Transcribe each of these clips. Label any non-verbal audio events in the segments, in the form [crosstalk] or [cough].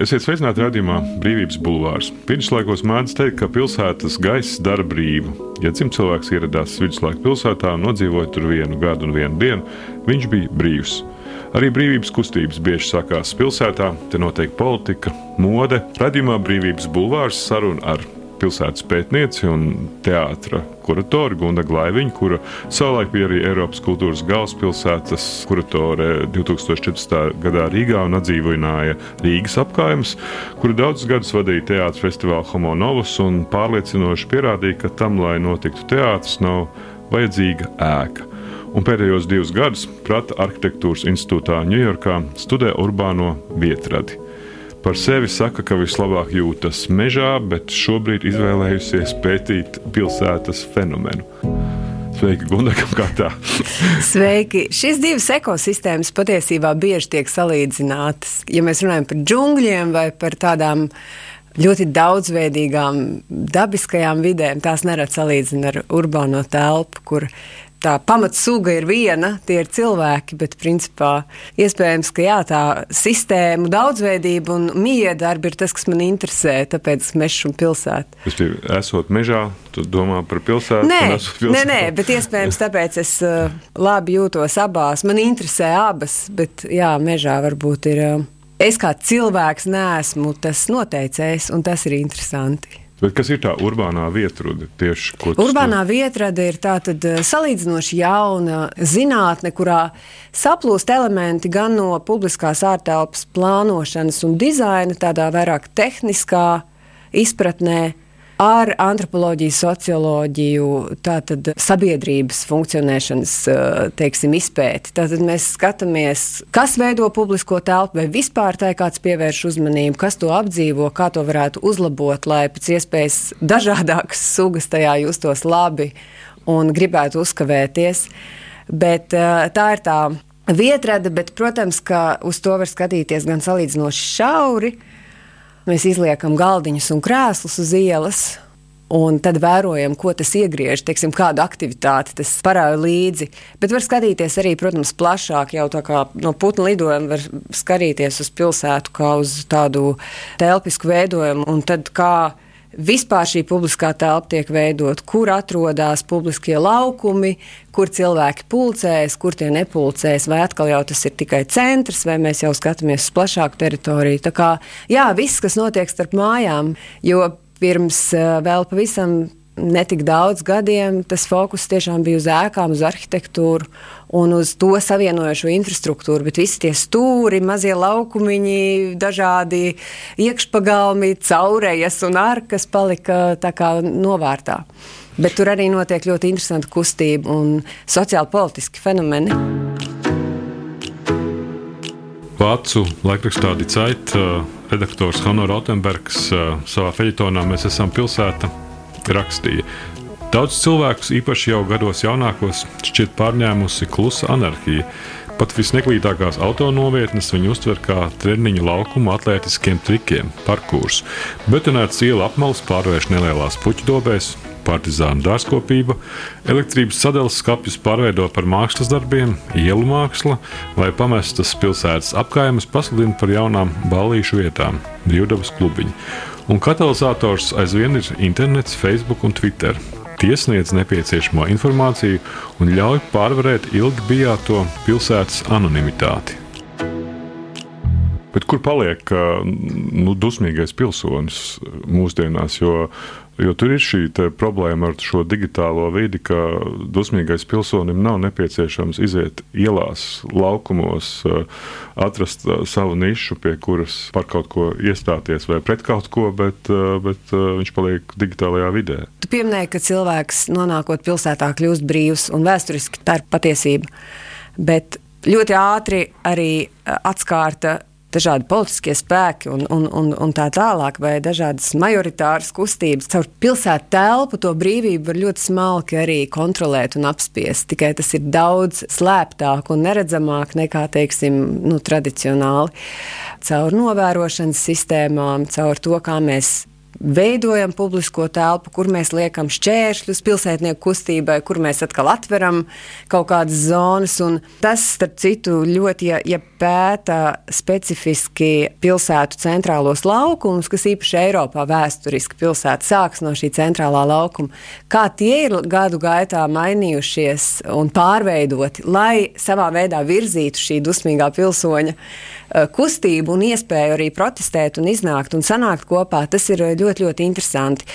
Esiet sveicināti redzējumā Brīvības bulvārs. Viduslaikos mēdz teikt, ka pilsētas gaiss dara brīvu. Ja dzimts cilvēks ieradās viduslaiku pilsētā un nodzīvoja tur vienu gadu un vienu dienu, viņš bija brīvs. Arī brīvības kustības bieži sakās pilsētā, te notiek politika, mode. Radījumā Brīvības bulvārs saruna ar pilsētas pētnieci un teātra kuratori Gunda Glaiviņa, kura savulaik bija arī Eiropas kultūras galvaspilsētas kuratore 2014. gadā Rīgā un atdzīvināja Rīgas apkaimes, kura daudzus gadus vadīja teātris festivālu Homo Novus un pārliecinoši pierādīja, ka tam, lai notiktu teātris, nav vajadzīga ēka. Un pēdējos divus gadus Prata arhitektūras institūtā Ņujorkā studē urbāno vietradi. Par sevi saka, ka vislabāk jūtas mežā, bet šobrīd izvēlējusies pētīt pilsētas fenomenu. Sveiki, Gunārs, kā tā? [laughs] Sveiki! Šīs divas ekosistēmas patiesībā bieži tiek salīdzinātas. Ja mēs runājam par džungļiem vai par tādām ļoti daudzveidīgām dabiskajām vidēm, tās nerad salīdzina ar urbāno telpu, kur tā pamatsuga ir viena, tie ir cilvēki, bet principā iespējams, ka jā, tā sistēma, daudzveidība un miedarbi ir tas, kas man interesē, tāpēc mežs un pilsēta. Es tev esot mežā, tu domā par pilsētu? Nē, nē, nē, bet iespējams tāpēc es uh, labi jūtos abās. Man interesē abas, bet jā, mežā varbūt ir. Uh, es kā cilvēks neesmu tas noteicējs, un tas ir interesanti. Bet kas ir tā urbānā vietrade? Tieši, urbānā vietrade ir tāda eh, salīdzinoši jauna zinātne, kurā saplūst elementi gan no publiskās ārtelpas plānošanas un dizaina, tādā vairāk tehniskā izpratnē, ar antropoloģiju, socioloģiju, tātad sabiedrības funkcionēšanas teiksim, izpēti. Tātad mēs skatāmies, kas veido publisko telpu, vai vispār tai kāds pievērš uzmanību, kas to apdzīvo, kā to varētu uzlabot, lai pēc iespējas dažādākas sugas tajā justos labi un gribētu uzkavēties. Bet tā ir tā vietrada, bet, protams, ka uz to var skatīties gan salīdzinoši šauri, Mēs izliekam galdiņus un krēslus uz ielas. Un tad vērojam, ko tas iegriež, teiksim, kādu aktivitāti tas parāda līdzi. Bet var skatīties arī, protams, plašāk, jau tā kā no putnu lidojuma var skatīties uz pilsētu kā uz tādu telpisku veidojumu. Un tad kā vispār šī publiskā telpa tiek veidot, kur atrodas publiskie laukumi, kur cilvēki pulcēs, kur tie nepulcēs, vai atkal jau tas ir tikai centrs, vai mēs jau skatāmies uz plašāku teritoriju. Tā kā jā, viss, kas notiek starp mājām, jo pirms eh, vēl pavisam netik daudz gadiem tas fokus tiešām bija uz ēkām, uz arhitektūru un uz to savienojošo infrastruktūru. Bet visi tie stūri, mazie laukumiņi, dažādi iekšpagalmi, caurējas un arkas palika tā kā novārtā. Bet tur arī notiek ļoti interesanta kustība un sociāli politiski fenomeni. Vācu laikrakstā Dicait redaktors Hanno Rautenbergs savā feļetonā Mēs esam pilsēta rakstīja. Daudz cilvēkus, īpaši jau gados jaunākos, šķiet pārņēmusi klusa anarhija. Pat visneklītākās autonovietnes viņi uztver kā treniņu laukumu atletiskiem trikiem, parkūrs. Betonēts iela apmals pārvērš nelielās puķu dobēs, partizānu dārzkopība, elektrības sadales skapjus pārveido par mākslas darbiem, ielu māksla vai pamestas pilsētas apkaimes pasludina par jaunām ballīšu vietām, brīvdabas klubiņu. Un katalizators aizvien ir internets, Facebook un Twitter. Tie sniedz nepieciešamo informāciju un ļauj pārvarēt ilgi bijāto pilsētas anonimitāti. Bet kur paliek nu, dusmīgais pilsonis mūsdienās? Jo Jo tur ir šī problēma ar šo digitālo vidi, ka dusmīgais pilsonim nav nepieciešams iziet ielās, laukumos, eh, atrast eh, savu nišu, pie kuras par kaut ko iestāties vai pret kaut ko, bet, eh, bet viņš paliek digitālajā vidē. Tu pieminēji, ka cilvēks nonākot pilsētā kļūst brīvs un vēsturiski tā ir patiesība. Bet ļoti ātri arī atskārta dažādi politiskie spēki un, un, un, un tā tālāk, vai dažādas majoritāras kustības. Caur pilsētu telpu to brīvību var ļoti smalki arī kontrolēt un apspiest. Tikai tas ir daudz slēptāk un neredzamāk nekā, teiksim, nu, tradicionāli. Caur novērošanas sistēmām, caur to, kā mēs veidojam publisko telpu, kur mēs liekam šķēršļus pilsētnieku kustībai, kur mēs atkal atveram kaut kādas zonas. Tas, starp citu, ļoti, ja, ja pēta specifiski pilsētu centrālos laukumus, kas īpaši Eiropā vēsturiski pilsēta sāks no šī centrālā laukuma, kā tie ir gadu gaitā mainījušies un pārveidoti, lai savā veidā virzītu šī dusmīgā pilsoņa Eh, kustību un iespēju arī protestēt un iznākt un sanākt kopā, tas ir eh, ļoti, ļoti interesanti.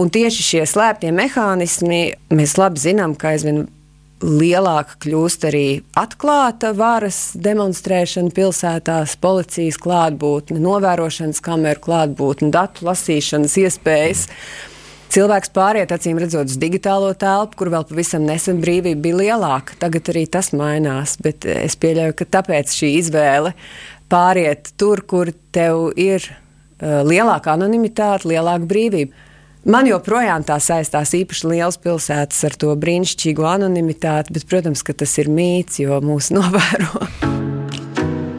Un tieši šie slēptie mehānismi, mēs labi zinām, ka aizvien lielāka kļūst arī atklāta varas demonstrēšana pilsētās, policijas klātbūtne, novērošanas kameru klātbūtne, datu lasīšanas iespējas. Cilvēks pāriet, acīm redzot, uz digitālo telpu, kur vēl pavisam nesen brīvība bija lielāka. Tagad arī tas mainās, bet es pieļauju, ka tāpēc šī izvēle pāriet tur, kur tev ir lielāka anonimitāte, lielāka brīvība. Man joprojām tā saistās īpaši liels pilsētas ar to brīnišķīgo anonimitāti, bet, protams, tas ir mīts, jo mūs [laughs] novēro.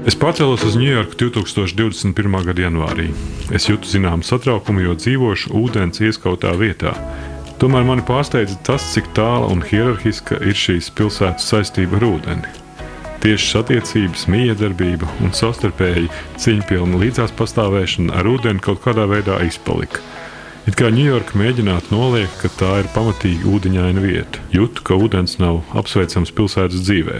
Es pārcēlos uz Ņujorku 2021. gada janvārī. Es jūtu zināmu satraukumu, jo dzīvošu ūdens ieskautā vietā. Tomēr mani pārsteidza tas, cik tāla un hierarhiska ir šīs pilsētas saistība ar ūdeni. Tiešas attiecības, miedarbība un savstarpēji cīņpilna līdzās pastāvēšana ar ūdeni kaut kādā veidā izpalika. It kā Ņujorka mēģinātu noliekt, ka tā ir pamatīgi ūdeņaina vieta. Jūtu, ka ūdens nav apsveicams pilsētas dzīvē.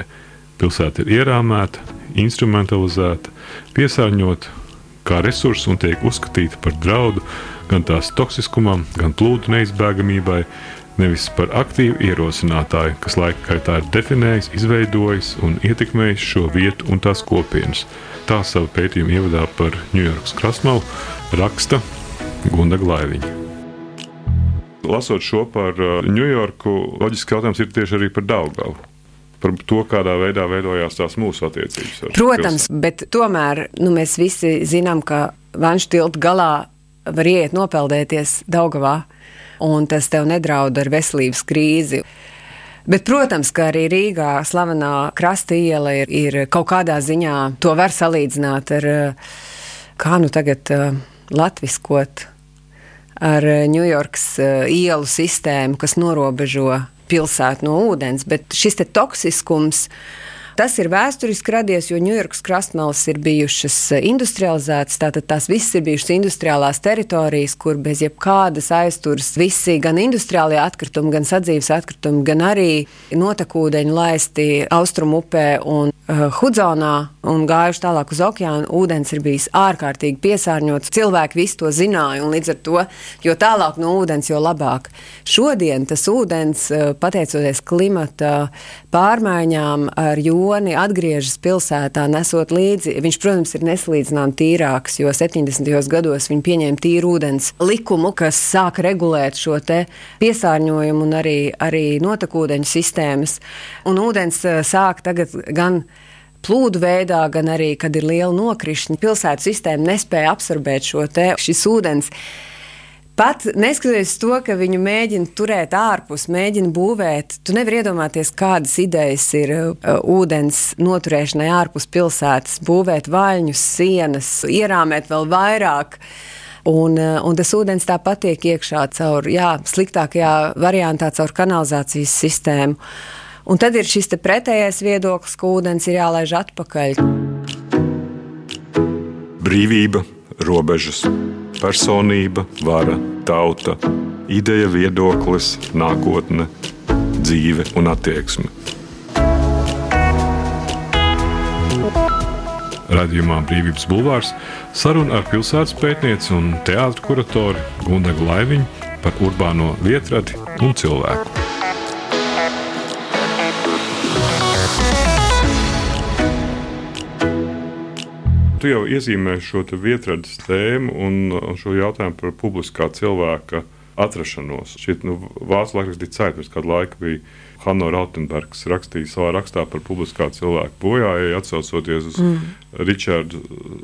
Pilsēta ir ierāmēta, instrumentalizēta, piesārņota kā resurss un tiek uzskatīta par draudu gan tās toksiskumam, gan plūdu neizbēgamībai, nevis par aktīvu ierosinātāju, kas laika gaitā ir definējis, izveidojis un ietekmējis šo vietu un tās kopienas. Tā savu pētījumu ievadā par Ņujorkas krastmalu raksta Gunda Glaiviņa. Lasot šo par Ņujorku, uh, loģiski jautājums ir tieši arī par Daugavu par to, kādā veidā veidojās tās mūsu attiecības. Protams, pilsētu. bet tomēr nu, mēs visi zinām, ka Vanšu tiltu galā var iet nopeldēties Daugavā un tas tev nedraud ar veselības krīzi. Bet, protams, ka arī Rīgā slavenā krasta iela ir, ir kaut kādā ziņā, to var salīdzināt ar, kā nu tagad uh, latviskot, ar Ņujorkas uh, ielu sistēmu, kas norobežo pilsētu no ūdens. Bet šis toksiskums, uh, Tas ir vēsturiski radies, jo Ņujorkas krastmalas ir bijušas eh, industrializētas. Tātad tās visas ir bijušas industriālās teritorijas, kur bez jebkādas aizturas visi gan industriālie atkritumi, gan sadzīves atkritumi, gan arī notekūdeņi laisti austrumu upē un uh, Hudzonā un gājuši tālāk uz okeānu. Ūdens ir bijis ārkārtīgi piesārņots. Cilvēki visi to zināja, un līdz ar to, jo tālāk no ūdens, jo labāk. Šodien tas ūdens, uh, pateicoties klimata pārmaiņām ar jūru, Joni atgriežas pilsētā, nesot līdzi. Viņš, protams, ir nesalīdzināmāk tīrāks, jo 70. gados viņi pieņēma tīru ūdens likumu, kas sāka regulēt šo piesārņojumu un arī, arī notekūdeņu sistēmas. Un ūdens eh, sāk tagad gan plūdu veidā, gan arī, kad ir liela nokrišņa, pilsētu sistēma nespēja absorbēt šo te, šis ūdens. Pat neskatoties to, ka viņu mēģina turēt ārpus, mēģina būvēt, tu nevari iedomāties, kādas idejas ir uh, ūdens noturēšanai ārpus pilsētas, būvēt vaļņus, sienas, ierāmēt vēl vairāk. Un, uh, un tas ūdens tāpat tiek iekšā caur, jā, sliktākajā variantā caur kanalizācijas sistēmu. Un tad ir šis pretējais viedoklis, ka ūdens ir jālaiž atpakaļ. Brīvība, robežas personība, vara, tauta, ideja, viedoklis, nākotne, dzīve un attieksme. Radījumā Brīvības Bulvārs saruna ar pilsētas pētnieci un teātru kuratoru Gundagu Laiviņu par urbāno vietradi un cilvēku. Tu jau iezīmēji šo vietradas tēmu un šo jautājumu par publiskā cilvēka atrašanos. Šķiet, nu, Vācu laikrakstī Cēlā pirms kāda laika bija Hanno Rautenbergs rakstījis savā rakstā par publiskā cilvēka bojāju, atsaucoties uz mm. Richardu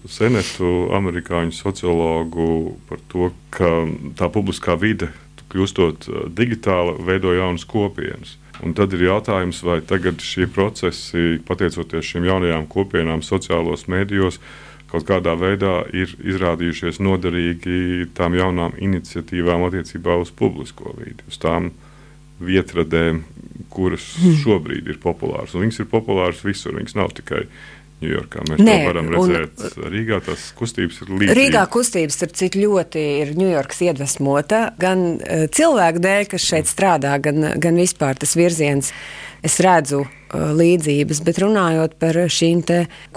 Senetu, amerikāņu sociologu, par to, ka tā publiskā vide, kļūstot uh, digitāla, veido jaunas kopienas. Un tad ir jautājums, vai tagad šie procesi, pateicoties šīm jaunajām kopienām, sociālos mēdījos, kaut kādā veidā ir izrādījušies noderīgi tām jaunām iniciatīvām attiecībā uz publisko vidi, uz tām vietradēm, kuras hmm. šobrīd ir populāras. Un viņas ir populāras visur, viņas nav tikai Ņujorkā. Mēs Nē, to varam redzēt. Un, Rīgā tās kustības ir līdzīgas. Rīgā kustības, starp citu, ļoti ir Ņujorkas iedvesmota gan uh, cilvēku dēļ, kas šeit strādā, gan, gan vispār tas virziens. Es redzu uh, līdzības, bet runājot par šīm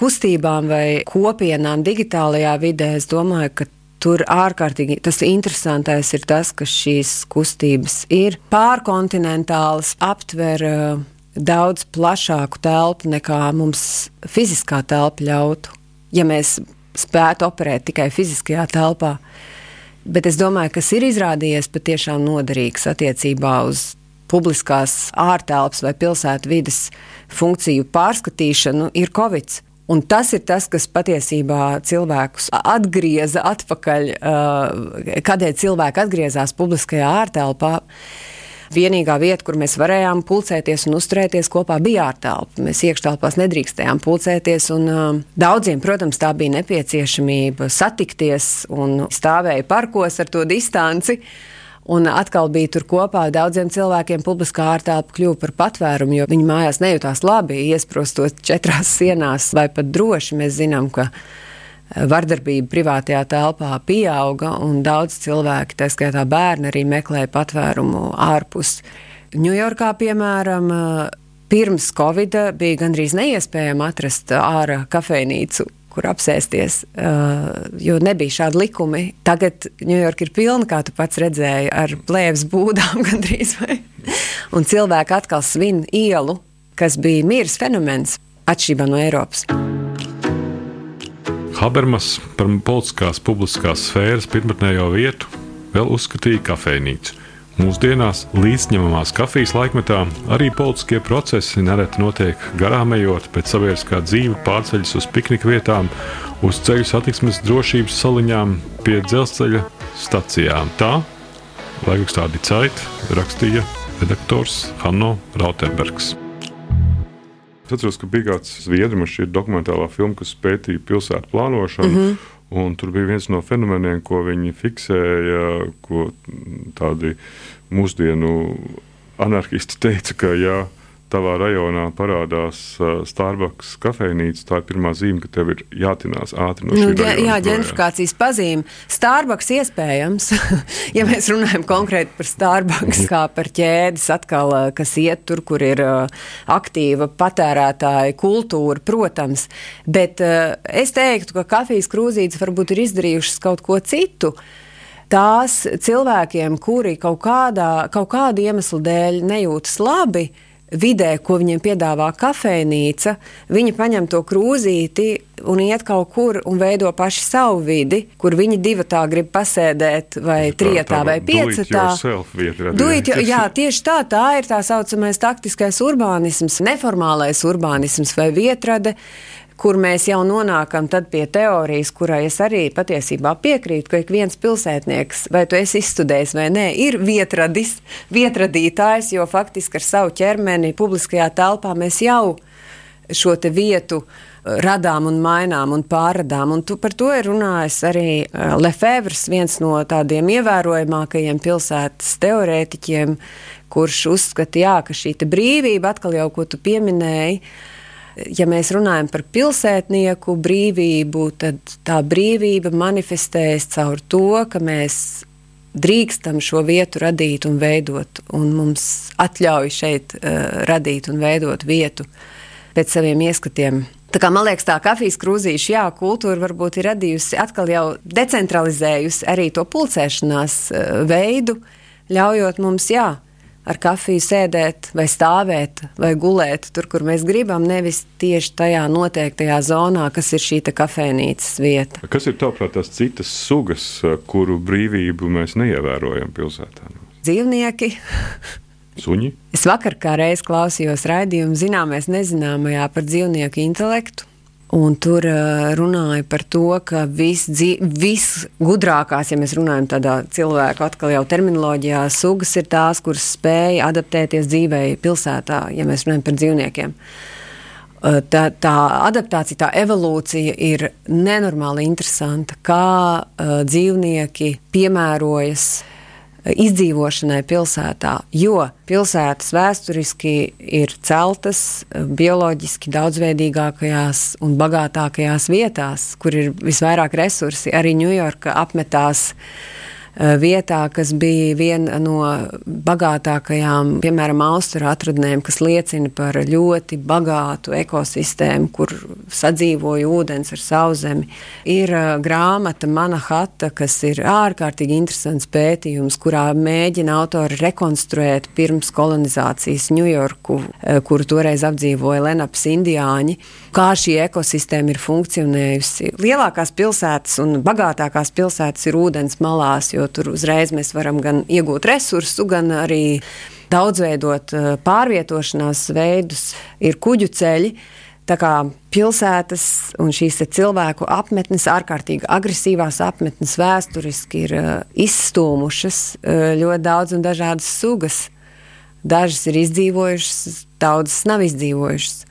kustībām vai kopienām digitālajā vidē, es domāju, ka Tur ārkārtīgi tas interesantais ir tas, ka šīs kustības ir pārkontinentālas, aptver uh, daudz plašāku telpu nekā mums fiziskā telpa ļautu, ja mēs spētu operēt tikai fiziskajā telpā. Bet es domāju, kas ir izrādījies patiešām noderīgs attiecībā uz publiskās ārtelpas vai pilsētu vidas funkciju pārskatīšanu, ir Covid. Un tas ir tas, kas patiesībā cilvēkus atgrieza atpakaļ, kādēļ cilvēki atgriezās publiskajā ārtelpā. Vienīgā vieta, kur mēs varējām pulcēties un uzturēties kopā, bija ārtelpa. Mēs iekštelpās nedrīkstējām pulcēties. Un, uh, daudziem, protams, tā bija nepieciešamība satikties un stāvēja parkos ar to distanci. Un atkal bija tur kopā daudziem cilvēkiem. Publiskā ārtelpa kļuva par patvērumu, jo viņi mājās nejūtās labi, iesprostot četrās sienās vai pat droši. Mēs zinām, ka vardarbība privātajā telpā pieauga, un daudz cilvēki, tā skaitā bērni, arī meklēja patvērumu ārpus. Ņujorkā, piemēram, pirms Covid bija gandrīz neiespējami atrast ārā kafejnīcu, kur apsēsties, jo nebija šādi likumi. Tagad Ņujorka ir pilna, kā tu pats redzēji, ar plēves būdām [laughs] gandrīz vai. Un cilvēki atkal svin ielu, kas bija miers fenomens atšķirībā no Eiropas. Habermas par politiskās publiskās sfēras pirmotnējo vietu vēl uzskatīja kafejnīcu. Mūsdienās līdzņemamās kafijas laikmetā arī politiskie procesi nereti notiek garām ejot, pēc sabiedriskā dzīve pārceļas uz piknika vietām, uz ceļu satiksmes drošības saliņām, pie dzelzceļa stacijām. Tā laikrakstā Dicait rakstīja redaktors Hanno Rautenbergs. Es atceros, ka bija kāds zviedru dokumentālā filma, kas pētīja pilsētu plānošanu. Mm -hmm. Un tur bija viens no fenomeniem, ko viņi fiksēja, ko tādi mūsdienu anarchisti teica, ka jā, tavā rajonā parādās uh, Starbucks kafejnīca, tā ir pirmā zīme, ka tev ir jātinās ātri no šīs nu, Jā, ģenifikācijas pazīme. Starbucks iespējams, [laughs] ja mēs runājam konkrēti par Starbucks, kā par ķēdes atkal, kas iet tur, kur ir uh, aktīva patērētāja kultūra, protams, bet uh, es teiktu, ka kafijas krūzītes varbūt ir izdarījušas kaut ko citu. Tās cilvēkiem, kuri kaut, kādā, kaut kādu iemeslu dēļ nejūtas labi, vidē, ko viņiem piedāvā kafejnīca, viņi paņem to krūzīti un iet kaut kur un veido paši savu vidi, kur viņi divi tā grib pasēdēt, vai trijotā, vai piecatā. Duit, [laughs] jā, tieši tā, tā ir tā saucamais taktiskais urbānisms, neformālais urbānisms vai vietrade kur mēs jau nonākam pie teorijas, kurai es arī patiesībā piekrītu, ka ik viens pilsētnieks, vai tu esi izstudējis vai nē, ir vietradis, vietradītājs, jo faktiski ar savu ķermeni publiskajā telpā mēs jau šo vietu uh, radām un mainām un pārradām. Un tu, par to ir runājis arī uh, Lefebvres, viens no tādiem ievērojamākajiem pilsētas teorētiķiem, kurš uzskata, jā, ka šī brīvība, atkal jau ko tu pieminēji, ja mēs runājam par pilsētnieku brīvību, tad tā brīvība manifestējas caur to, ka mēs drīkstam šo vietu radīt un veidot, un mums atļauj šeit uh, radīt un veidot vietu pēc saviem ieskatiem. Tā kā, man liekas, tā kafijas krūzīša, jā, kultūra varbūt ir radījusi, atkal jau decentralizējusi arī to pulcēšanās uh, veidu, ļaujot mums, jā, ar kafiju sēdēt, vai stāvēt, vai gulēt tur, kur mēs gribam, nevis tieši tajā noteiktajā zonā, kas ir šī kafejnīcas vieta. Kas ir tavuprāt tās citas sugas, kuru brīvību mēs neievērojam pilsētā? Dzīvnieki. Suņi? Es vakar kā reiz klausījos raidījumu zināmais nezināmajā par dzīvnieku intelektu. Un tur uh, runāja par to, ka visgudrākās, vis ja mēs runājam tādā cilvēku atkal jau terminoloģijā, sugas ir tās, kuras spēja adaptēties dzīvei pilsētā, ja mēs runājam par dzīvniekiem. Tā, tā adaptācija, tā evolūcija ir nenormāli interesanta, kā uh, dzīvnieki piemērojas izdzīvošanai pilsētā, jo pilsētas vēsturiski ir celtas bioloģiski daudzveidīgākajās un bagātākajās vietās, kur ir visvairāk resursi. Arī Ņujorka apmetās uh, Eh, vietā, kas bija viena no bagātākajām, piemēram, austrumu atradnēm, kas liecina par ļoti bagātu ekosistēmu, kur sadzīvoja ūdens ar sauszemi. Ir uh, grāmata Mana hata, kas ir ārkārtīgi interesants pētījums, kurā mēģina autori rekonstruēt pirms kolonizācijas Ņujorku, uh, kuru toreiz apdzīvoja Lenaps indiāņi, kā šī ekosistēma ir funkcionējusi. Lielākās pilsētas un bagātākās pilsētas ir ūdens malās, jo tur uzreiz mēs varam gan iegūt resursu, gan arī daudzveidot eh, pārvietošanās veidus, ir kuģu ceļi. Tā kā pilsētas un šīs cilvēku apmetnes, ārkārtīgi agresīvās apmetnes, vēsturiski ir uh, izstūmušas uh, ļoti daudz un dažādas sugas. Dažas ir izdzīvojušas, daudzas nav izdzīvojušas.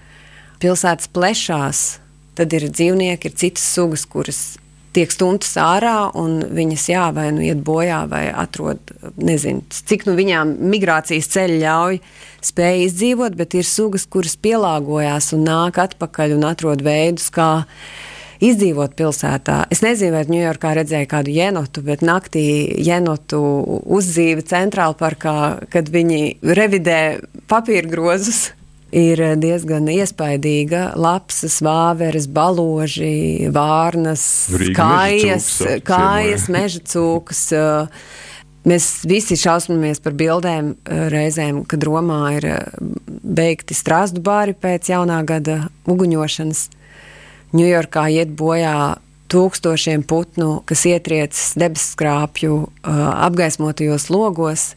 Pilsētas plešās, tad ir dzīvnieki, ir citas sugas, kuras tiek stumtas ārā, un viņas jā, vai nu iet bojā, vai atrod, nezinu, cik nu viņām migrācijas ceļi ļauj spēj izdzīvot, bet ir sugas, kuras pielāgojās un nāk atpakaļ un atrod veidus, kā izdzīvot pilsētā. Es nezinu, vai Ņujorkā redzēju kādu jenotu, bet naktī jenotu uzdzīve centrāla parkā, kad viņi revidē papīra grozus ir diezgan iespaidīga. Lapsas, vāveres, baloži, vārnas, Rīga kājas, meža kājas meža cūkas. Mēs visi šausminamies par bildēm reizēm, kad Romā ir beigti strāzdu bāri pēc jaunā gada uguņošanas. Ņujorkā iet bojā tūkstošiem putnu, kas ietriecas debesu skrāpju apgaismotajos logos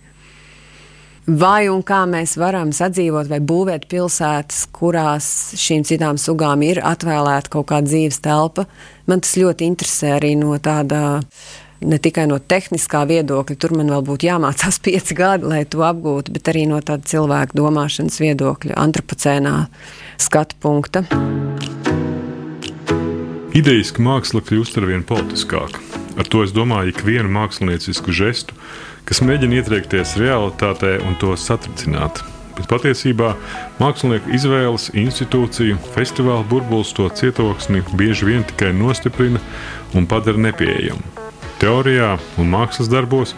vai un kā mēs varam sadzīvot vai būvēt pilsētas, kurās šīm citām sugām ir atvēlēta kaut kāda dzīves telpa. Man tas ļoti interesē arī no tāda. Ne tikai no tehniskā viedokļa, tur man vēl būtu jāmācās [laughs] pieci gadi, lai to apgūtu, bet arī no tāda cilvēka domāšanas viedokļa, antropocēnā skatu punkta. Idejas, ka māksla kļūst ar vien politiskāka. Ar to es domāju ikvienu māksliniecisku žestu, kas mēģina ietriekties realitātē un to satricināt. Bet patiesībā mākslinieku izvēles, institūciju, festivāla burbulis to cietoksni bieži vien tikai nostiprina un padara nepieejamu. Teorijā un mākslas darbos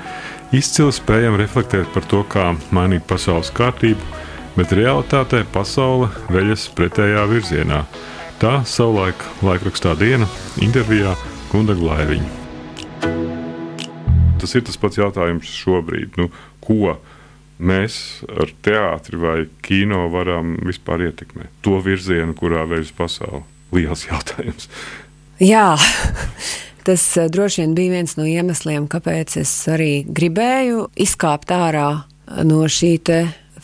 izcili spējam reflektēt par to, kā mainīt pasaules kārtību, bet realitātē pasaule veļas pretējā virzienā. Tā savulaik laikrakstā diena intervijā Gunda Glaiviņa tas ir tas pats jautājums šobrīd. Nu, ko mēs ar teātri vai kino varam vispār ietekmēt? To virzienu, kurā veids pasaule. Liels jautājums. Jā. [laughs] Tas eh, droši vien bija viens no iemesliem, kāpēc es arī gribēju izkāpt ārā no šī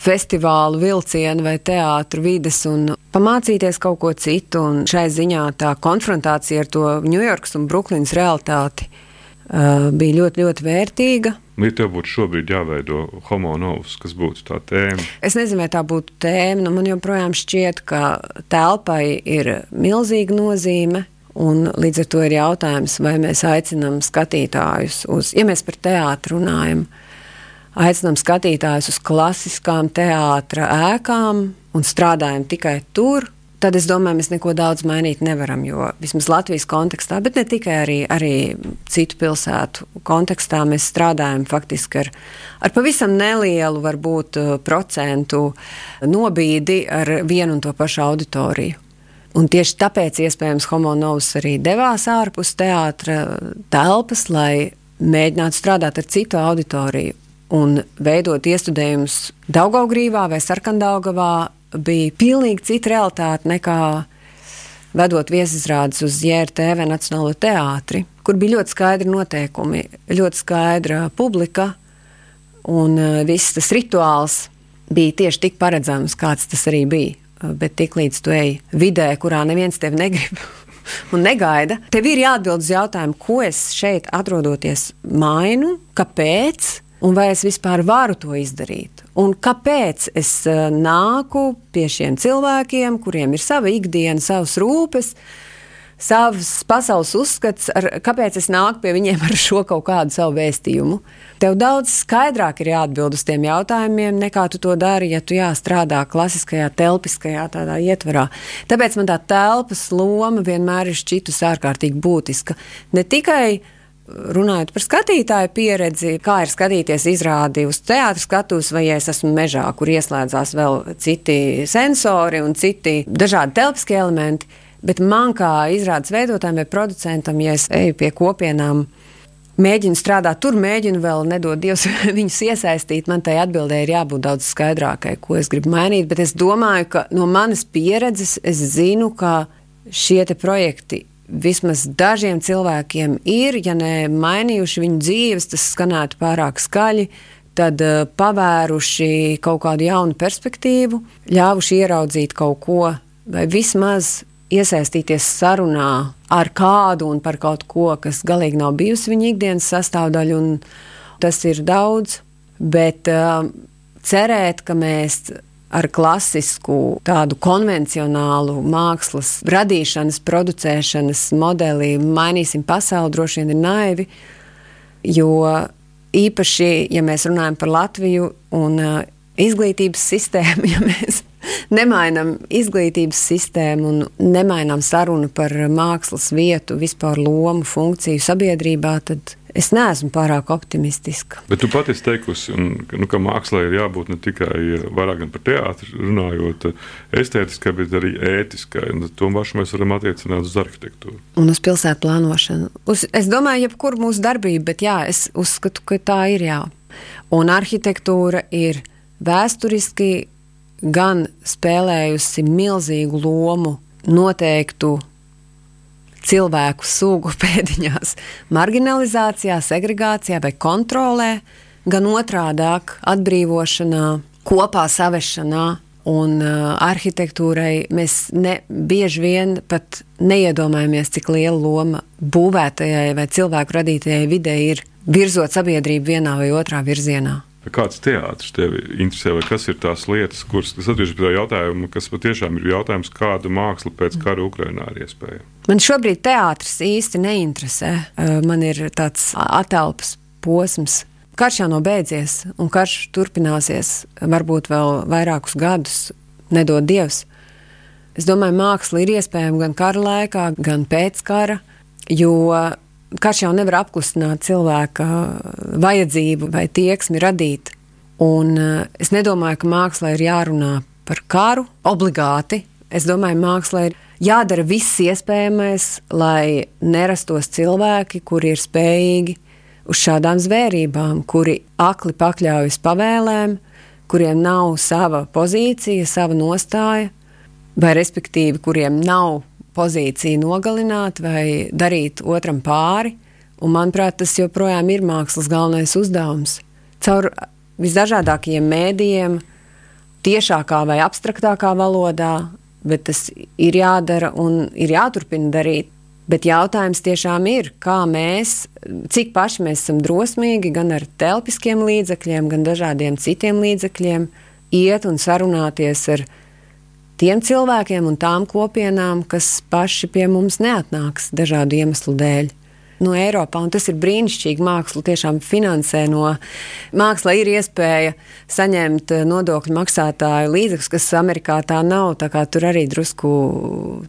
festivālu vilcienu vai teātru vides un pamācīties kaut ko citu. Un šai ziņā tā konfrontācija ar to Ņujorkas un Brooklynas realitāti Eh, bija ļoti, ļoti vērtīga. Ja tev būtu šobrīd jāveido homo novus, kas būtu tā tēma? Es nezinu, vai tā būtu tēma. Nu, man joprojām šķiet, ka telpai ir milzīga nozīme. Un līdz ar to ir jautājums, vai mēs aicinām skatītājus uz, ja mēs par teātru runājam, aicinām skatītājus uz klasiskām teātra ēkām un strādājam tikai tur, tad es domāju, mēs neko daudz mainīt nevaram. Jo vismaz Latvijas kontekstā, bet ne tikai arī, arī citu pilsētu kontekstā, mēs strādājam faktiski ar, ar pavisam nelielu, varbūt, uh, procentu nobīdi ar vienu un to pašu auditoriju. Un tieši tāpēc iespējams Homonovs arī devās ārpus teātra telpas, lai mēģinātu strādāt ar citu auditoriju un veidot iestudējumus Daugaugrīvā vai Sarkandaugavā bija pilnīgi cita realitāte nekā vedot viesizrādes uz JRTV Nacionālo teātri, kur bija ļoti skaidri noteikumi, ļoti skaidra publika, un uh, viss tas rituāls bija tieši tik paredzams, kāds tas arī bija. Uh, bet tiklīdz tu ej vidē, kurā neviens tevi negrib [laughs] un negaida, tev ir jāatbild uz jautājumu, ko es šeit atrodoties mainu, kāpēc, un vai es vispār varu to izdarīt. Un kāpēc es uh, nāku pie šiem cilvēkiem, kuriem ir sava ikdiena, savas rūpes, savs pasaules uzskats, ar, kāpēc es nāku pie viņiem ar šo kaut kādu savu vēstījumu? Tev daudz skaidrāk ir jāatbild uz tiem jautājumiem, nekā tu to dari, ja tu jā, strādā klasiskajā, telpiskajā tādā ietvarā. Tāpēc man tā telpas loma vienmēr ir šķitus ārkārtīgi būtiska. Ne tikai runājot par skatītāju pieredzi, kā ir skatīties izrādi uz teātras skatuves, vai ja es esmu mežā, kur ieslēdzās vēl citi sensori un citi dažādi telpiskie elementi. Bet man kā izrādes veidotājam vai producentam, ja es eju pie kopienām, mēģinu strādāt tur, mēģinu vēl nedod Dievs [laughs] viņus iesaistīt. Man tai atbildēji ir jābūt daudz skaidrākai, ko es gribu mainīt. Bet es domāju, ka no manas pieredzes es zinu, ka šie projekti vismaz dažiem cilvēkiem ir, ja ne mainījuši viņu dzīves, tas skanētu pārāk skaļi, tad uh, pavēruši kaut kādu jaunu perspektīvu, ļāvuši ieraudzīt kaut ko, vai vismaz iesaistīties sarunā ar kādu un par kaut ko, kas galīgi nav bijusi viņa ikdienas sastāvdaļa, un tas ir daudz, bet uh, cerēt, ka mēs ar klasisku, tādu konvencionālu mākslas radīšanas, producēšanas modeli mainīsim pasauli, droši vien ir naivi. Jo īpaši, ja mēs runājam par Latviju un uh, izglītības sistēmu, [laughs] ja mēs nemainām izglītības sistēmu un nemainām sarunu par mākslas vietu, vispār lomu, funkciju sabiedrībā, tad Es neesmu pārāk optimistiska. Bet tu pati esi teikusi, un, nu, ka mākslā ir jābūt ne tikai vairāk par teātri, runājot estētiskai, bet arī ētiskai. To pašu mēs varam attiecināt uz arhitektūru. Un uz pilsētu plānošanu. Uz, es domāju, jebkur mūsu darbība, bet jā, es uzskatu, ka tā ir jā. Un arhitektūra ir vēsturiski gan spēlējusi milzīgu lomu noteiktu cilvēku sugu [laughs] pēdiņās, marginalizācijā, segregācijā vai kontrolē, gan otrādāk atbrīvošanā, kopā savešanā. Un uh, arhitektūrai mēs ne, bieži vien pat neiedomājamies, cik liela loma būvētajai vai cilvēku radītajai videi ir virzot sabiedrību vienā vai otrā virzienā. Kāds teātris tevi interesē, vai kas ir tās lietas, kuras atgriežas pie tā jautājuma, kas patiešām ir jautājums, kāda māksla pēc kara Ukrainā ir iespējama? Man šobrīd teātris īsti neinteresē. Man ir tāds atelpas posms. Karš jau nav beidzies, un karš turpināsies varbūt vēl vairākus gadus, nedod Dievs. Es domāju, māksla ir iespējama gan kara laikā, gan pēc kara, jo karš jau nevar apklusināt cilvēka vajadzību vai tieksmi radīt. Un es nedomāju, ka mākslā ir jārunā par karu obligāti. Es domāju, mākslā ir jādara viss iespējamais, lai nerastos cilvēki, kuri ir spējīgi uz šādām zvērībām, kuri akli pakļaujas pavēlēm, kuriem nav sava pozīcija, sava nostāja, vai respektīvi, kuriem nav pozīciju nogalināt vai darīt otram pāri. Un, manuprāt, tas joprojām ir mākslas galvenais uzdevums. Caur visdažādākajiem mēdījiem, tiešākā vai abstraktākā valodā, bet tas ir jādara un ir jāturpina darīt. Bet jautājums tiešām ir, kā mēs, cik paši mēs esam drosmīgi gan ar telpiskiem līdzekļiem, gan dažādiem citiem līdzekļiem iet un sarunāties ar tiem cilvēkiem un tām kopienām, kas paši pie mums neatnāks dažādu iemeslu dēļ. No Eiropā, tas ir brīnišķīgi. Māksla tiešām finansē no mākslas, ir iespēja saņemt nodokļu maksātāju līdzekļus, kas Amerikā tā nav. Tā tur arī drusku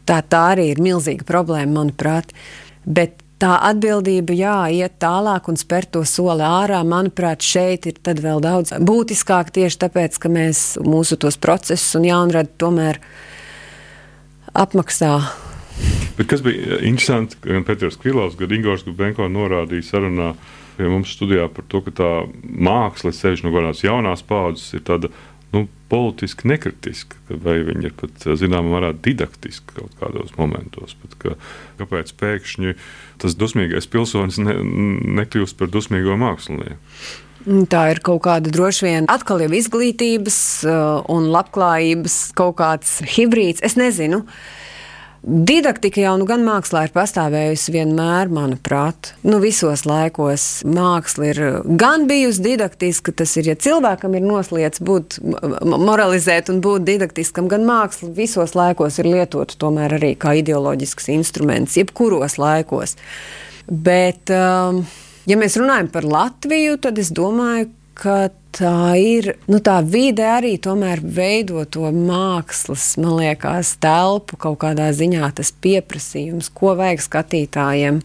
tā, tā arī ir milzīga problēma, manuprāt. Bet tā atbildība, jā, iet tālāk un spērt to soli ārā, manuprāt, šeit ir vēl daudz būtiskāk tieši tāpēc, ka mēs mūsu tos procesus un jaunradi tomēr apmaksā. Bet kas bija interesanti, gan Pēters Krilovs, gan Ingūns Gubenko norādīja sarunā pie mums studijā par to, ka tā māksla, sevišķi no kādas jaunās paudzes, ir tāda nu, politiski nekritiska, vai viņi ir pat zināmā mērā didaktiski kaut kādos momentos. Pat, ka, kāpēc pēkšņi tas dusmīgais pilsonis ne, nekļūst par dusmīgo mākslinieku? Tā ir kaut kāda droši vien atkal jau izglītības uh, un labklājības kaut kāds hibrīds. Es nezinu. Didaktika jau nu gan mākslā ir pastāvējusi vienmēr, manuprāt. Nu, visos laikos māksla ir gan bijusi didaktiska, tas ir, ja cilvēkam ir noslēdz būt, moralizēt un būt didaktiskam, gan māksla visos laikos ir lietota tomēr arī kā ideoloģisks instruments, jebkuros laikos. Bet, um, ja mēs runājam par Latviju, tad es domāju, ka tā ir nu, tā vide arī tomēr veido to mākslas, man liekas, telpu kaut kādā ziņā, tas pieprasījums, ko vajag skatītājiem.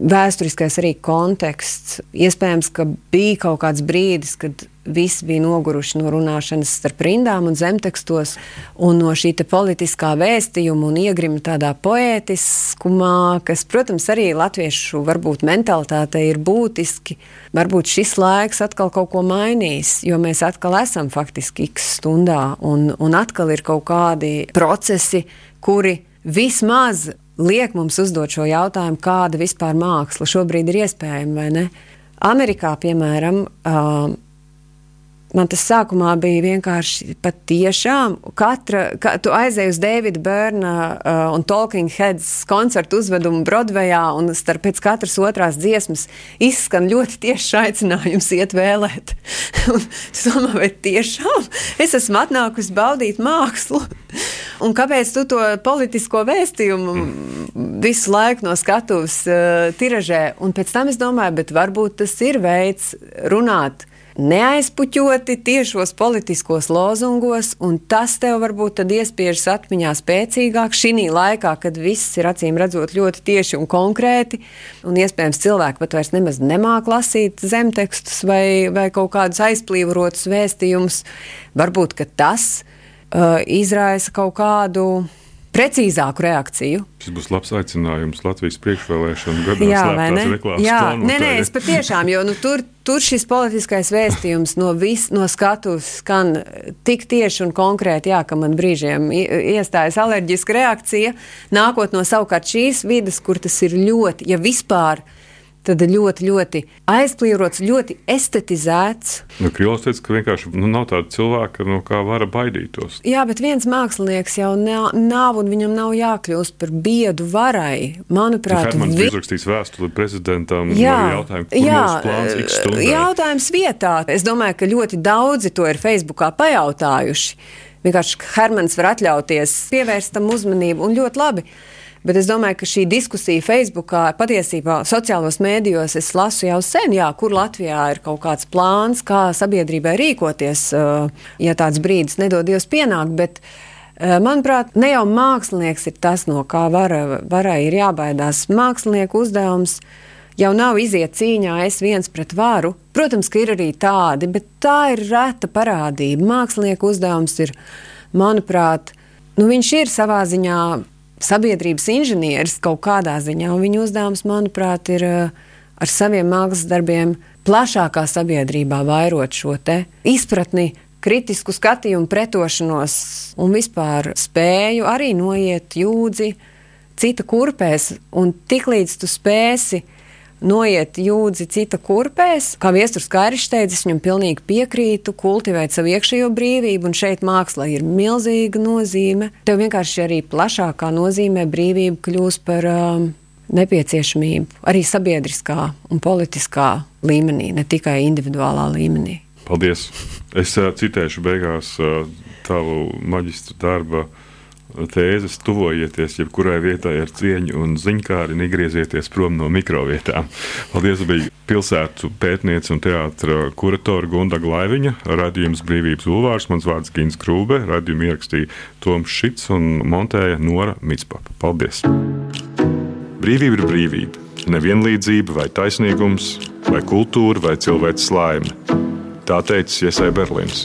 Vēsturiskais arī konteksts. Iespējams, ka bija kaut kāds brīdis, kad visi bija noguruši no runāšanas starp rindām un zemtekstos, un no šī politiskā vēstījuma un iegrima tādā poētiskumā, kas, protams, arī latviešu varbūt mentalitātei ir būtiski. Varbūt šis laiks atkal kaut ko mainīs, jo mēs atkal esam faktiski x stundā, un, un atkal ir kaut kādi procesi, kuri vismaz liek mums uzdot šo jautājumu, kāda vispār māksla šobrīd ir iespējama vai ne. Amerikā, piemēram, uh, Man tas sākumā bija vienkārši patiešām. Katra, ka, tu aizēji uz Davida Bērna uh, un Talking Heads koncertu uzvedumu Broadwayā, un starp pēc katras otrās dziesmas izskan ļoti tiešs aicinājums iet vēlēt. [laughs] es domāju, vai tiešām es esmu atnākusi baudīt mākslu. [laughs] Un kāpēc tu to politisko vēstījumu visu laiku no skatuves uh, tiražē? Un pēc tam es domāju, bet varbūt tas ir veids runāt neaizpuķoti tiešos politiskos lozungos, un tas tev varbūt iespiežas atmiņā spēcīgāk šī laikā, kad viss ir acīm redzot ļoti tieši un konkrēti, un iespējams cilvēki pat vairs nemaz nemāk lasīt zemtekstus vai, vai kaut kādus aizplīvotus vēstījumus. Varbūt tas uh, izraisa kaut kādu precīzāku reakciju. Šis būs labs aicinājums Latvijas priekšvēlēšanu gadā. Jā, vai ne? Jā, nē, nē, es patiešām, jo nu, tur, tur šis politiskais vēstījums no, vis, no skatuves skan tik tieši un konkrēti, jā, ka man brīžiem iestājas alerģiska reakcija, nākot no savukārt šīs vidas, kur tas ir ļoti, ja vispār ir tad ļoti, ļoti aizplīvots, ļoti estetizēts. Nu, Krievs teica, ka vienkārši nu, nav tāda cilvēka, no kā var baidītos. Jā, bet viens mākslinieks jau nav, un viņam nav jākļūst par biedu varai. Manuprāt, viņš vi... uzrakstīs vēstuli prezidentam. Jā, jautājumu, jā jautājums vietā. Es domāju, ka ļoti daudzi to ir Facebookā pajautājuši. Vienkārši Hermans var atļauties pievērst tam uzmanību un ļoti labi. Bet es domāju, ka šī diskusija Facebookā, patiesībā sociālos mēdījos, es lasu jau sen, jā, kur Latvijā ir kaut kāds plāns, kā sabiedrībai rīkoties, eh, ja tāds brīdis nedodies pienākt. Bet, eh, Manuprāt, ne jau mākslinieks ir tas, no kā vara, varai ir jābaidās. Mākslinieku uzdevums jau nav iziet cīņā es viens pret varu. Protams, ka ir arī tādi, bet tā ir reta parādība. Mākslinieku uzdevums ir, manuprāt, nu, viņš ir savā ziņā sabiedrības inženieris kaut kādā ziņā, un viņa uzdevums, manuprāt, ir eh, ar saviem mākslas darbiem plašākā sabiedrībā vairot šo izpratni, kritisku skatījumu, pretošanos un vispār spēju arī noiet jūdzi cita kurpēs, un tiklīdz tu spēsi noiet jūdzi cita kurpēs. Kā viesturs Kairis teica, es viņam pilnīgi piekrītu, kultivēt savu iekšējo brīvību, un šeit mākslā ir milzīga nozīme. Tev vienkārši arī plašākā nozīmē brīvība kļūst par um, nepieciešamību arī sabiedriskā un politiskā līmenī, ne tikai individuālā līmenī. Paldies! Es uh, citēšu beigās uh, tavu maģistra darbu tēzes tuvojieties jebkurai vietai ar cieņu un ziņkāri, negriezieties prom no mikrovietām. Paldies, bija pilsētu pētniece un teātra kuratora Gunda Glaiviņa, radījums Brīvības Ulvārs, mans vārds Gins Krūbe, radījumu ierakstīja Toms Šits un montēja Nora Mitspapa. Paldies! Brīvība ir brīvība, nevienlīdzība vai taisnīgums, vai kultūra vai cilvēks laime. Tā teica Iesai Berlīns.